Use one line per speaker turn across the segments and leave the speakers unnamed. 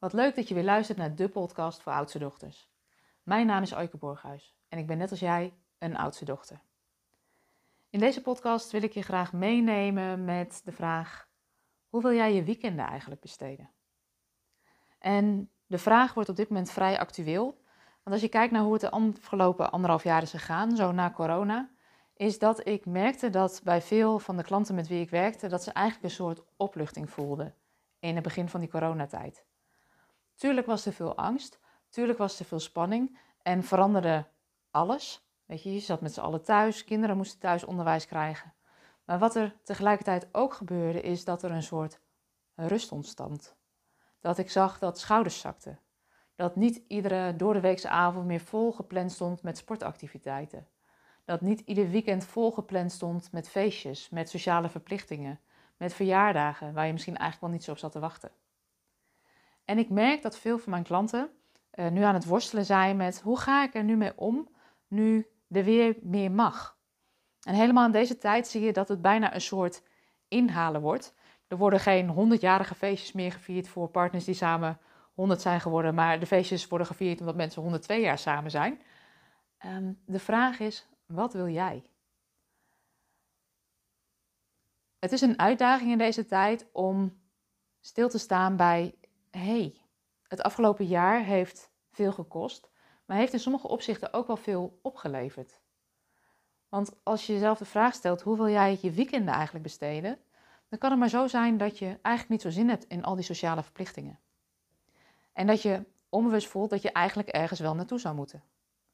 Wat leuk dat je weer luistert naar de podcast voor oudste dochters. Mijn naam is Oike Borghuis en ik ben net als jij een oudste dochter. In deze podcast wil ik je graag meenemen met de vraag: hoe wil jij je weekenden eigenlijk besteden? En de vraag wordt op dit moment vrij actueel, want als je kijkt naar hoe het de afgelopen anderhalf jaar is gegaan, zo na corona, is dat ik merkte dat bij veel van de klanten met wie ik werkte, dat ze eigenlijk een soort opluchting voelden in het begin van die coronatijd. Tuurlijk was er veel angst, tuurlijk was er veel spanning en veranderde alles. Weet je, je zat met z'n allen thuis, kinderen moesten thuis onderwijs krijgen. Maar wat er tegelijkertijd ook gebeurde, is dat er een soort rust ontstond. Dat ik zag dat schouders zakten. Dat niet iedere doordeweekse avond meer vol gepland stond met sportactiviteiten. Dat niet ieder weekend vol gepland stond met feestjes, met sociale verplichtingen, met verjaardagen waar je misschien eigenlijk wel niet zo op zat te wachten. En ik merk dat veel van mijn klanten uh, nu aan het worstelen zijn met hoe ga ik er nu mee om nu er weer meer mag. En helemaal in deze tijd zie je dat het bijna een soort inhalen wordt. Er worden geen honderdjarige feestjes meer gevierd voor partners die samen 100 zijn geworden, maar de feestjes worden gevierd omdat mensen 102 jaar samen zijn. Um, de vraag is, wat wil jij? Het is een uitdaging in deze tijd om stil te staan bij hey, het afgelopen jaar heeft veel gekost, maar heeft in sommige opzichten ook wel veel opgeleverd. Want als je jezelf de vraag stelt, hoe wil jij je weekenden eigenlijk besteden? Dan kan het maar zo zijn dat je eigenlijk niet zo zin hebt in al die sociale verplichtingen. En dat je onbewust voelt dat je eigenlijk ergens wel naartoe zou moeten.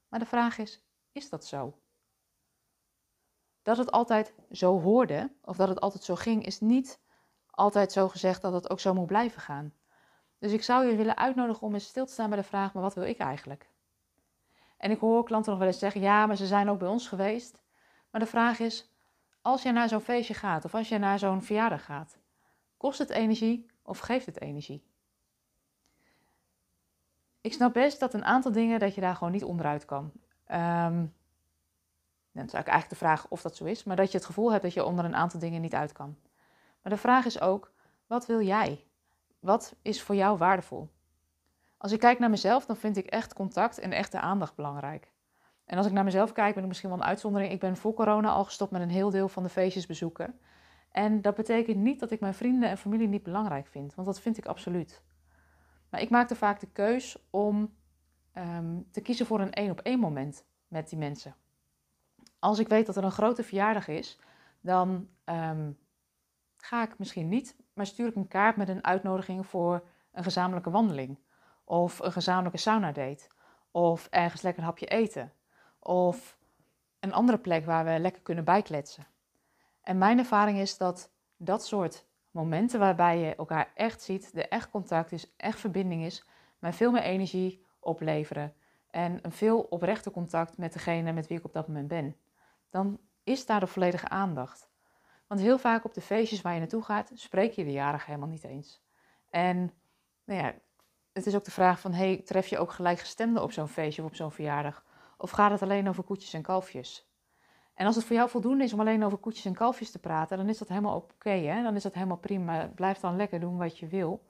Maar de vraag is, is dat zo? Dat het altijd zo hoorde, of dat het altijd zo ging, is niet altijd zo gezegd dat het ook zo moet blijven gaan. Dus ik zou je willen uitnodigen om eens stil te staan bij de vraag, maar wat wil ik eigenlijk? En ik hoor klanten nog wel eens zeggen, ja, maar ze zijn ook bij ons geweest. Maar de vraag is, als je naar zo'n feestje gaat of als je naar zo'n verjaardag gaat, kost het energie of geeft het energie? Ik snap best dat een aantal dingen dat je daar gewoon niet onderuit kan. Um, dan is eigenlijk de vraag of dat zo is, maar dat je het gevoel hebt dat je onder een aantal dingen niet uit kan. Maar de vraag is ook, wat wil jij? Wat is voor jou waardevol? Als ik kijk naar mezelf, dan vind ik echt contact en echte aandacht belangrijk. En als ik naar mezelf kijk, ben ik misschien wel een uitzondering. Ik ben voor corona al gestopt met een heel deel van de feestjes bezoeken. En dat betekent niet dat ik mijn vrienden en familie niet belangrijk vind, want dat vind ik absoluut. Maar ik maakte vaak de keus om um, te kiezen voor een één op één moment met die mensen. Als ik weet dat er een grote verjaardag is, dan um, ga ik misschien niet, maar stuur ik een kaart met een uitnodiging voor een gezamenlijke wandeling. Of een gezamenlijke sauna date. Of ergens lekker een hapje eten. Of een andere plek waar we lekker kunnen bijkletsen. En mijn ervaring is dat dat soort momenten waarbij je elkaar echt ziet, er echt contact is, echt verbinding is, mij veel meer energie opleveren. En een veel oprechter contact met degene met wie ik op dat moment ben. Dan is daar de volledige aandacht. Want heel vaak op de feestjes waar je naartoe gaat, spreek je de jarige helemaal niet eens. En nou ja, het is ook de vraag van, hey, tref je ook gelijkgestemden op zo'n feestje of op zo'n verjaardag? Of gaat het alleen over koetjes en kalfjes? En als het voor jou voldoende is om alleen over koetjes en kalfjes te praten, dan is dat helemaal oké, hè? dan is dat helemaal prima. Blijf dan lekker doen wat je wil.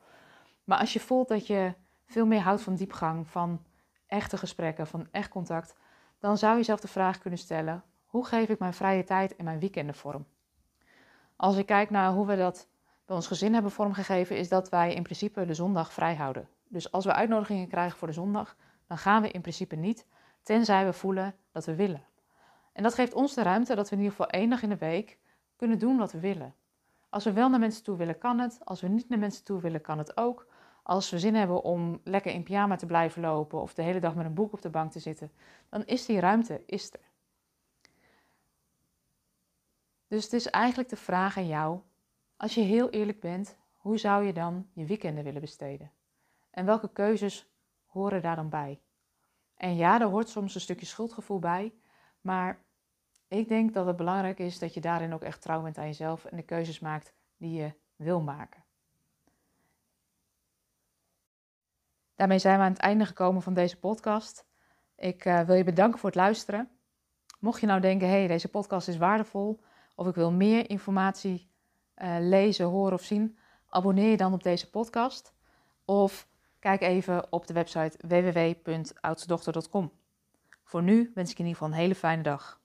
Maar als je voelt dat je veel meer houdt van diepgang, van echte gesprekken, van echt contact, dan zou je jezelf de vraag kunnen stellen: hoe geef ik mijn vrije tijd en mijn weekenden vorm? Als ik kijk naar hoe we dat bij ons gezin hebben vormgegeven, is dat wij in principe de zondag vrij houden. Dus als we uitnodigingen krijgen voor de zondag, dan gaan we in principe niet, tenzij we voelen dat we willen. En dat geeft ons de ruimte dat we in ieder geval één dag in de week kunnen doen wat we willen. Als we wel naar mensen toe willen, kan het. Als we niet naar mensen toe willen, kan het ook. Als we zin hebben om lekker in pyjama te blijven lopen of de hele dag met een boek op de bank te zitten, dan is die ruimte is er. Dus het is eigenlijk de vraag aan jou, als je heel eerlijk bent, hoe zou je dan je weekenden willen besteden? En welke keuzes horen daar dan bij? En ja, er hoort soms een stukje schuldgevoel bij, maar ik denk dat het belangrijk is dat je daarin ook echt trouw bent aan jezelf en de keuzes maakt die je wil maken. Daarmee zijn we aan het einde gekomen van deze podcast. Ik uh, wil je bedanken voor het luisteren. Mocht je nou denken, hé, hey, deze podcast is waardevol, of ik wil meer informatie uh, lezen, horen of zien, abonneer je dan op deze podcast. Of Kijk even op de website www.oudstedochter.com. Voor nu wens ik je in ieder geval een hele fijne dag.